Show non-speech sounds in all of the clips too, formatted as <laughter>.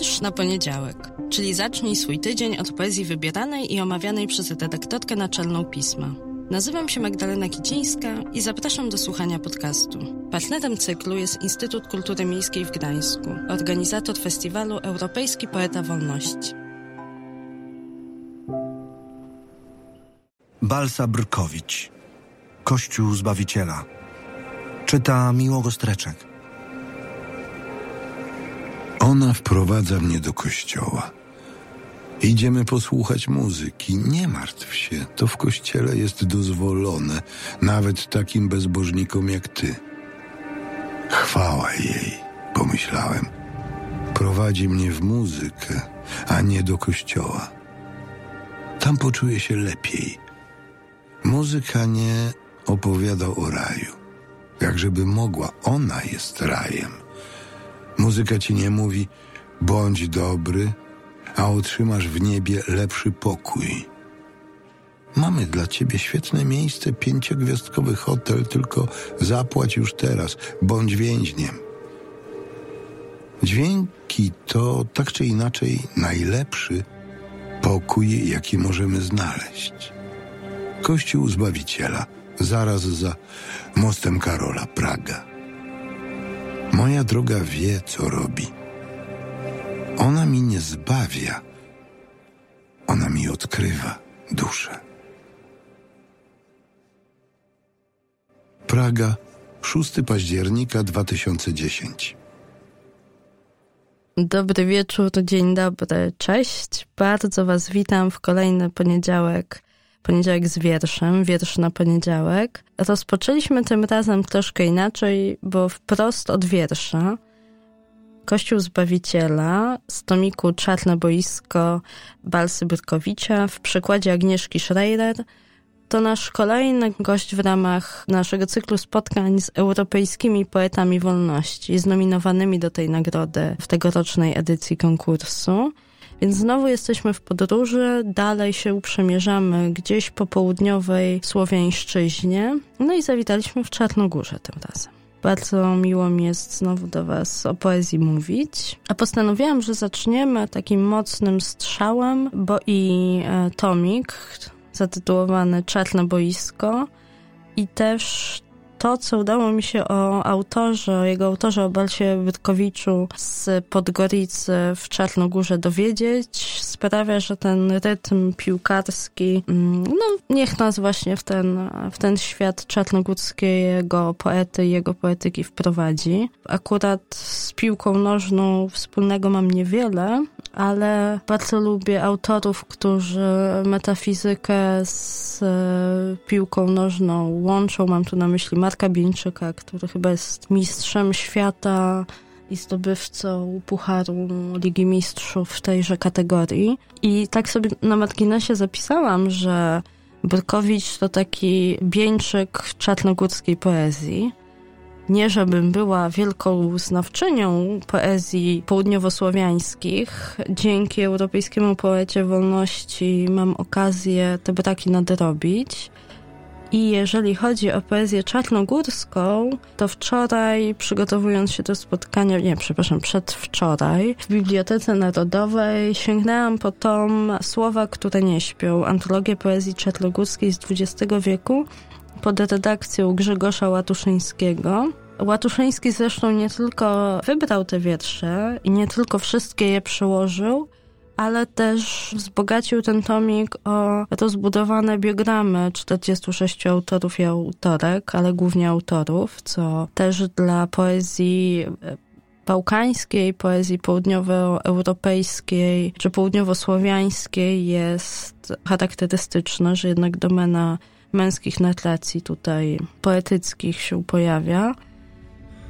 Wiersz na poniedziałek, czyli zacznij swój tydzień od poezji wybieranej i omawianej przez redaktorkę naczelną pisma. Nazywam się Magdalena Kicińska i zapraszam do słuchania podcastu. Partnerem cyklu jest Instytut Kultury Miejskiej w Gdańsku, organizator festiwalu Europejski Poeta Wolności. Balsa Brkowicz Kościół Zbawiciela Czyta Miło Streczek ona wprowadza mnie do kościoła. Idziemy posłuchać muzyki. Nie martw się, to w kościele jest dozwolone, nawet takim bezbożnikom jak ty. Chwała jej, pomyślałem. Prowadzi mnie w muzykę, a nie do kościoła. Tam poczuję się lepiej. Muzyka nie opowiada o raju. Jakżeby mogła, ona jest rajem. Muzyka ci nie mówi bądź dobry, a otrzymasz w niebie lepszy pokój. Mamy dla ciebie świetne miejsce, pięciogwiazdkowy hotel, tylko zapłać już teraz, bądź więźniem. Dźwięki to tak czy inaczej najlepszy pokój, jaki możemy znaleźć. Kościół Zbawiciela, zaraz za mostem Karola, Praga. Moja droga wie, co robi. Ona mi nie zbawia, ona mi odkrywa duszę. Praga, 6 października 2010. Dobry wieczór, dzień dobry, cześć. Bardzo Was witam w kolejny poniedziałek Poniedziałek z wierszem, wiersz na poniedziałek. Rozpoczęliśmy tym razem troszkę inaczej, bo wprost od wiersza Kościół Zbawiciela z tomiku Czarne Boisko Balsy Byrkowicza w przekładzie Agnieszki Schreier to nasz kolejny gość w ramach naszego cyklu spotkań z europejskimi poetami wolności, znominowanymi do tej nagrody w tegorocznej edycji konkursu. Więc znowu jesteśmy w podróży, dalej się uprzemierzamy gdzieś po południowej Słowiańszczyźnie. No i zawitaliśmy w Czarnogórze tym razem. Bardzo miło mi jest znowu do Was o poezji mówić. A postanowiłam, że zaczniemy takim mocnym strzałem, bo i e, tomik zatytułowany Czarne Boisko i też to, co udało mi się o autorze, o jego autorze, o Balsie Wytkowiczu z Podgoricy w Czarnogórze dowiedzieć, sprawia, że ten rytm piłkarski, mm, no niech nas właśnie w ten, w ten świat czarnogórskiego poety i jego poetyki wprowadzi. Akurat z piłką nożną wspólnego mam niewiele, ale bardzo lubię autorów, którzy metafizykę z e, piłką nożną łączą. Mam tu na myśli Marka Bieńczyka, który chyba jest mistrzem świata i zdobywcą Pucharu Ligi Mistrzów w tejże kategorii. I tak sobie na marginesie zapisałam, że Brkowicz to taki Bieńczyk czarnogórskiej poezji. Nie, żebym była wielką znawczynią poezji południowosłowiańskich. Dzięki Europejskiemu Poecie Wolności mam okazję te braki nadrobić. I jeżeli chodzi o poezję czarnogórską, to wczoraj, przygotowując się do spotkania, nie, przepraszam, przedwczoraj, w Bibliotece Narodowej sięgnęłam po tom Słowa, które nie śpią, antologię poezji czarnogórskiej z XX wieku, pod redakcją Grzegorza Łatuszyńskiego. Łatuszyński zresztą nie tylko wybrał te wiersze i nie tylko wszystkie je przełożył, ale też wzbogacił ten tomik o rozbudowane biogramy 46 autorów i autorek, ale głównie autorów, co też dla poezji bałkańskiej, poezji południowoeuropejskiej czy południowosłowiańskiej jest charakterystyczne, że jednak domena męskich narracji tutaj poetyckich się pojawia.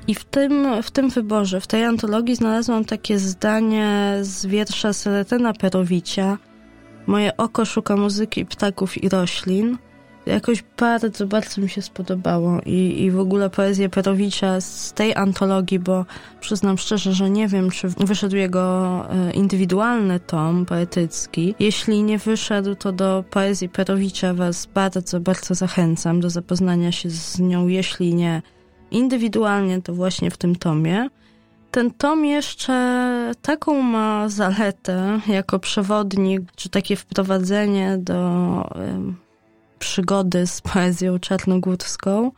I w tym, w tym wyborze, w tej antologii znalazłam takie zdanie z wiersza Seletyna Perowicia Moje oko szuka muzyki ptaków i roślin. Jakoś bardzo, bardzo mi się spodobało i, i w ogóle poezję Perowicza z tej antologii, bo przyznam szczerze, że nie wiem, czy wyszedł jego e, indywidualny tom poetycki. Jeśli nie wyszedł, to do poezji Perowicza was bardzo, bardzo zachęcam do zapoznania się z nią, jeśli nie indywidualnie, to właśnie w tym tomie. Ten tom jeszcze taką ma zaletę jako przewodnik, czy takie wprowadzenie do y, przygody z poezją czarnogórską,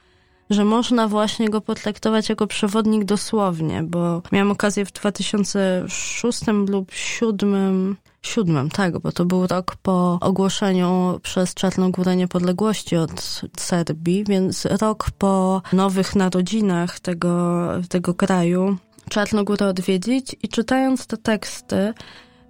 że można właśnie go potraktować jako przewodnik dosłownie, bo miałam okazję w 2006 lub 2007 siódmym, tak, bo to był rok po ogłoszeniu przez Czarnogórę niepodległości od Serbii, więc rok po nowych narodzinach tego, tego kraju. Czarnogórę odwiedzić i czytając te teksty,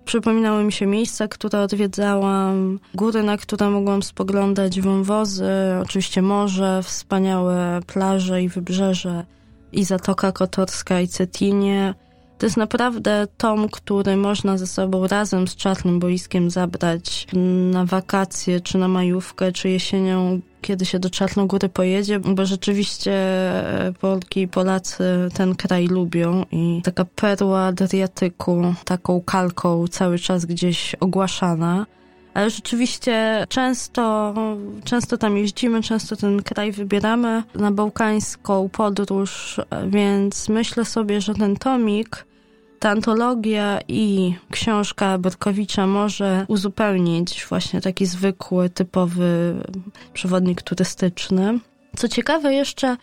przypominały mi się miejsca, które odwiedzałam, góry, na które mogłam spoglądać, wąwozy, oczywiście morze, wspaniałe plaże i wybrzeże, i Zatoka Kotorska, i Cetynie. To jest naprawdę tom, który można ze sobą razem z Czarnym Boiskiem zabrać na wakacje, czy na majówkę, czy jesienią, kiedy się do Czarnogóry pojedzie, bo rzeczywiście e, Polki i Polacy ten kraj lubią i taka perła Adriatyku, taką kalką cały czas gdzieś ogłaszana. Ale rzeczywiście często, często tam jeździmy, często ten kraj wybieramy na bałkańską podróż, więc myślę sobie, że ten tomik ta antologia i książka Berkowicza może uzupełnić właśnie taki zwykły, typowy przewodnik turystyczny. Co ciekawe jeszcze,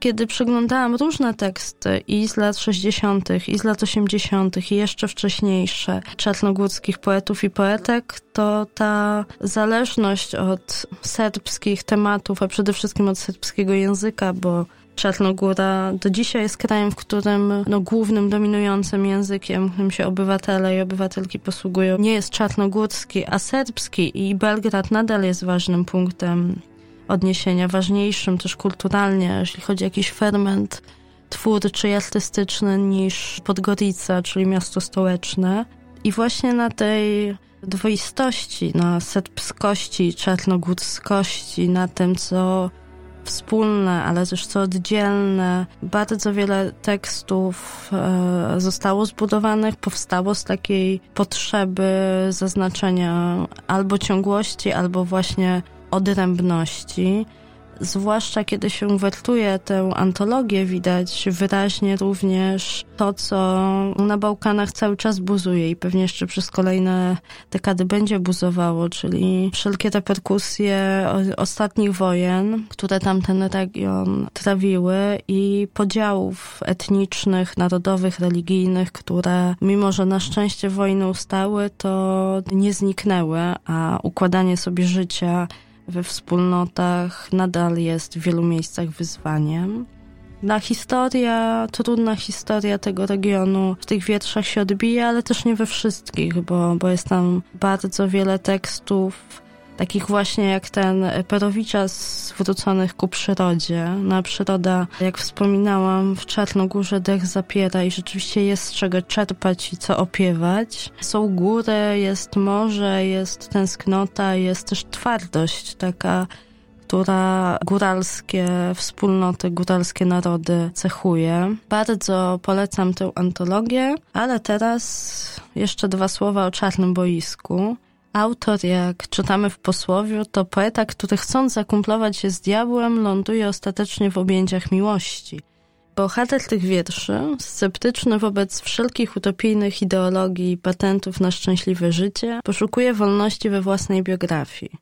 kiedy przeglądałam różne teksty i z lat 60., i z lat 80., i jeszcze wcześniejsze czarnogórskich poetów i poetek, to ta zależność od serbskich tematów, a przede wszystkim od serbskiego języka, bo Czarnogóra do dzisiaj jest krajem, w którym no, głównym, dominującym językiem, którym się obywatele i obywatelki posługują, nie jest czarnogórski, a serbski i Belgrad nadal jest ważnym punktem odniesienia, ważniejszym też kulturalnie, jeśli chodzi o jakiś ferment twórczy i artystyczny niż Podgorica, czyli miasto stołeczne. I właśnie na tej dwoistości, na serbskości, czarnogórskości, na tym, co wspólne, ale też co oddzielne. Bardzo wiele tekstów e, zostało zbudowanych, powstało z takiej potrzeby zaznaczenia albo ciągłości, albo właśnie odrębności zwłaszcza kiedy się wertuje tę antologię, widać wyraźnie również to, co na Bałkanach cały czas buzuje i pewnie jeszcze przez kolejne dekady będzie buzowało, czyli wszelkie reperkusje ostatnich wojen, które tamten region trawiły i podziałów etnicznych, narodowych, religijnych, które mimo, że na szczęście wojny ustały, to nie zniknęły, a układanie sobie życia we wspólnotach nadal jest w wielu miejscach wyzwaniem. Na historia, trudna historia tego regionu w tych wierszach się odbija, ale też nie we wszystkich, bo, bo jest tam bardzo wiele tekstów takich właśnie jak ten Perowicza zwróconych ku przyrodzie. Na przyroda, jak wspominałam, w Czarnogórze dech zapiera i rzeczywiście jest z czego czerpać i co opiewać. Są góry, jest morze, jest tęsknota, jest też twardość taka która góralskie wspólnoty, góralskie narody cechuje. Bardzo polecam tę antologię, ale teraz jeszcze dwa słowa o Czarnym Boisku. Autor, jak czytamy w posłowiu, to poeta, który chcąc zakumplować się z diabłem, ląduje ostatecznie w objęciach miłości. Bohater tych wierszy, sceptyczny wobec wszelkich utopijnych ideologii i patentów na szczęśliwe życie, poszukuje wolności we własnej biografii.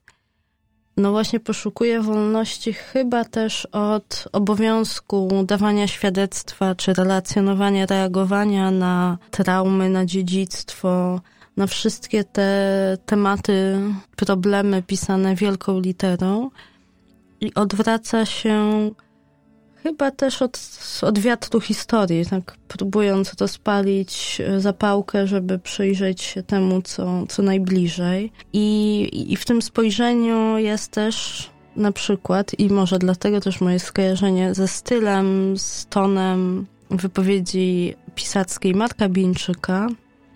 No właśnie poszukuje wolności chyba też od obowiązku dawania świadectwa, czy relacjonowania, reagowania na traumy, na dziedzictwo, na wszystkie te tematy, problemy pisane wielką literą i odwraca się chyba też od, od wiatru historii, tak próbując rozpalić zapałkę, żeby przyjrzeć się temu, co, co najbliżej. I, I w tym spojrzeniu jest też na przykład, i może dlatego też moje skojarzenie ze stylem, z tonem wypowiedzi pisackiej Marka Bińczyka,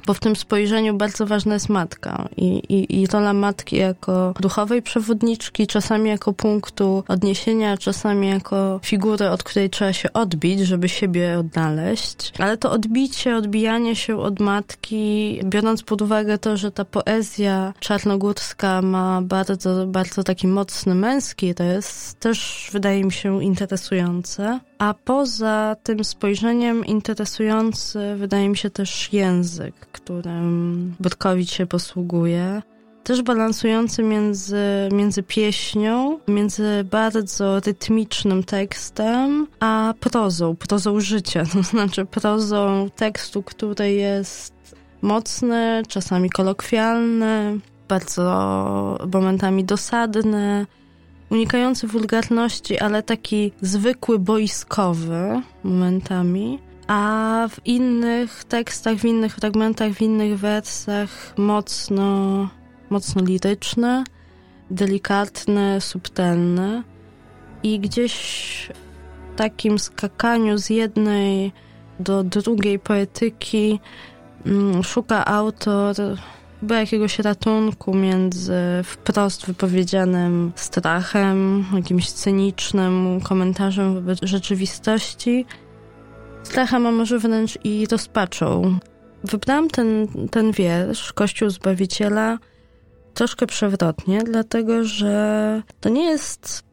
bo w tym spojrzeniu bardzo ważna jest matka i, i, i rola matki jako duchowej przewodniczki, czasami jako punktu odniesienia, czasami jako figury, od której trzeba się odbić, żeby siebie odnaleźć. Ale to odbicie, odbijanie się od matki, biorąc pod uwagę to, że ta poezja czarnogórska ma bardzo, bardzo taki mocny męski rys, też wydaje mi się interesujące. A poza tym spojrzeniem interesujący wydaje mi się też język, którym Borkowicz się posługuje. Też balansujący między, między pieśnią, między bardzo rytmicznym tekstem, a prozą, prozą życia. <laughs> To znaczy prozą tekstu, który jest mocny, czasami kolokwialny, bardzo momentami dosadny, unikający wulgarności, ale taki zwykły, boiskowy momentami, a w innych tekstach, w innych fragmentach, w innych wersach mocno, mocno liryczny, delikatny, subtelny i gdzieś w takim skakaniu z jednej do drugiej poetyki mm, szuka autor chyba jakiegoś ratunku między wprost wypowiedzianym strachem, jakimś cynicznym komentarzem wobec rzeczywistości, strachem, a może wręcz i rozpaczą. Wybrałam ten, ten wiersz, Kościół Zbawiciela, troszkę przewrotnie, dlatego że to nie jest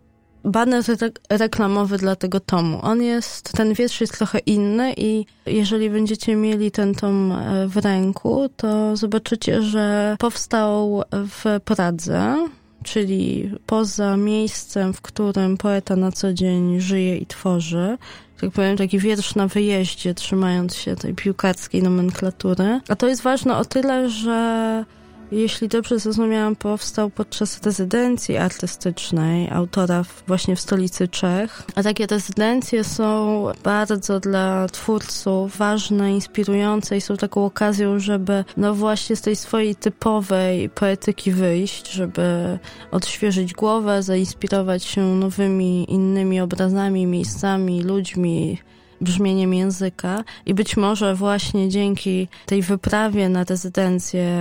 baner reklamowy dla tego tomu. On jest, ten wiersz jest trochę inny i jeżeli będziecie mieli ten tom e, w ręku, to zobaczycie, że powstał w Pradze, czyli poza miejscem, w którym poeta na co dzień żyje i tworzy. Tak powiem, taki wiersz na wyjeździe, trzymając się tej piłkarskiej nomenklatury. A to jest ważne o tyle, że jeśli dobrze zrozumiałam, powstał podczas rezydencji artystycznej autora właśnie w stolicy Czech. A takie rezydencje są bardzo dla twórców ważne, inspirujące i są taką okazją, żeby no właśnie z tej swojej typowej poetyki wyjść, żeby odświeżyć głowę, zainspirować się nowymi, innymi obrazami, miejscami, ludźmi, brzmieniem języka i być może właśnie dzięki tej wyprawie na rezydencję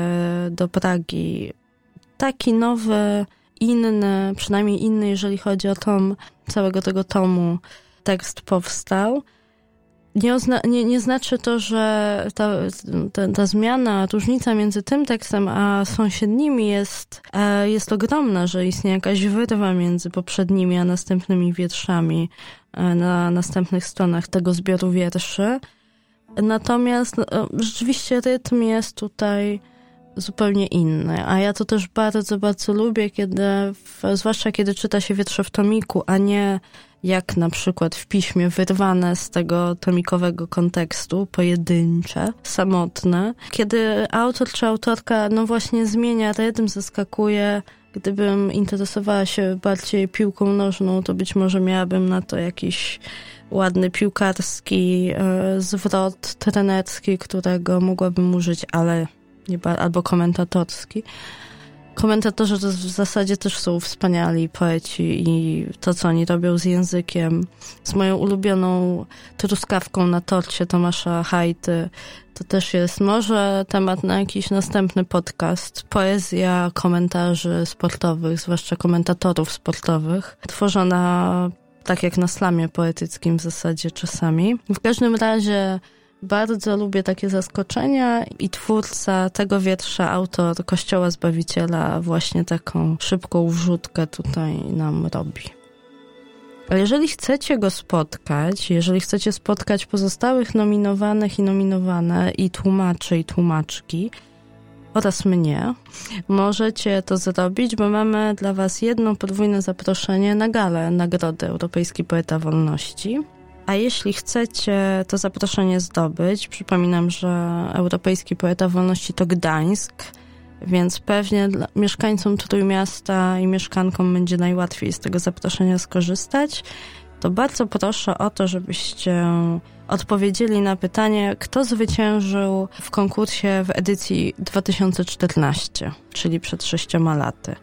do Pragi taki nowy, inny, przynajmniej inny, jeżeli chodzi o tom, całego tego tomu, tekst powstał. Nie, nie, nie znaczy to, że ta, ta, ta, zmiana, różnica między tym tekstem a sąsiednimi jest, e, jest ogromna, że istnieje jakaś wyrwa między poprzednimi a następnymi wierszami, E, na następnych stronach tego zbioru wierszy. Natomiast e, rzeczywiście rytm jest tutaj zupełnie inny, a ja to też bardzo, bardzo lubię, kiedy, zwłaszcza kiedy czyta się wiersze w tomiku, a nie jak na przykład w piśmie wyrwane z tego tomikowego kontekstu, pojedyncze, samotne. Kiedy autor czy autorka no właśnie zmienia rytm, zaskakuje, Gdybym interesowała się bardziej piłką nożną, to być może miałabym na to jakiś ładny piłkarski e, zwrot trenerski, którego mogłabym użyć, ale nie, albo komentatorski. Komentatorzy to w zasadzie też są wspaniali poeci i to, co oni robią z językiem, z moją ulubioną truskawką na torcie Tomasza Hajty, to też jest może temat na jakiś następny podcast. Poezja komentarzy sportowych, zwłaszcza komentatorów sportowych, tworzona tak jak na slamie poetyckim w zasadzie czasami. W każdym razie bardzo lubię takie zaskoczenia i twórca tego wiersza, autor Kościoła Zbawiciela, właśnie taką szybką wrzutkę tutaj nam robi. Ale jeżeli chcecie go spotkać, jeżeli chcecie spotkać pozostałych nominowanych i nominowane i tłumaczy i tłumaczki oraz mnie, możecie to zrobić, bo mamy dla Was jedno podwójne zaproszenie na galę Nagrody Europejski Poeta Wolności. A jeśli chcecie to zaproszenie zdobyć, przypominam, że Europejski Poeta Wolności to Gdańsk, więc pewnie dla mieszkańcom Trójmiasta i mieszkankom będzie najłatwiej z tego zaproszenia skorzystać. To bardzo proszę o to, żebyście odpowiedzieli na pytanie, kto zwyciężył w konkursie w edycji 2014, czyli przed sześcioma laty.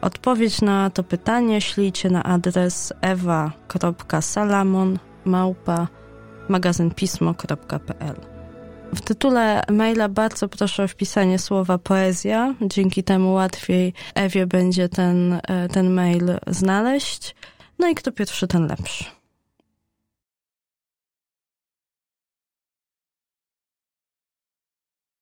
Odpowiedź na to pytanie ślijcie na adres ewa.salamon małpa magazynpismo.pl. W tytule maila bardzo proszę o wpisanie słowa poezja. Dzięki temu łatwiej Ewie będzie ten, e, ten mail znaleźć. No i kto pierwszy, ten lepszy.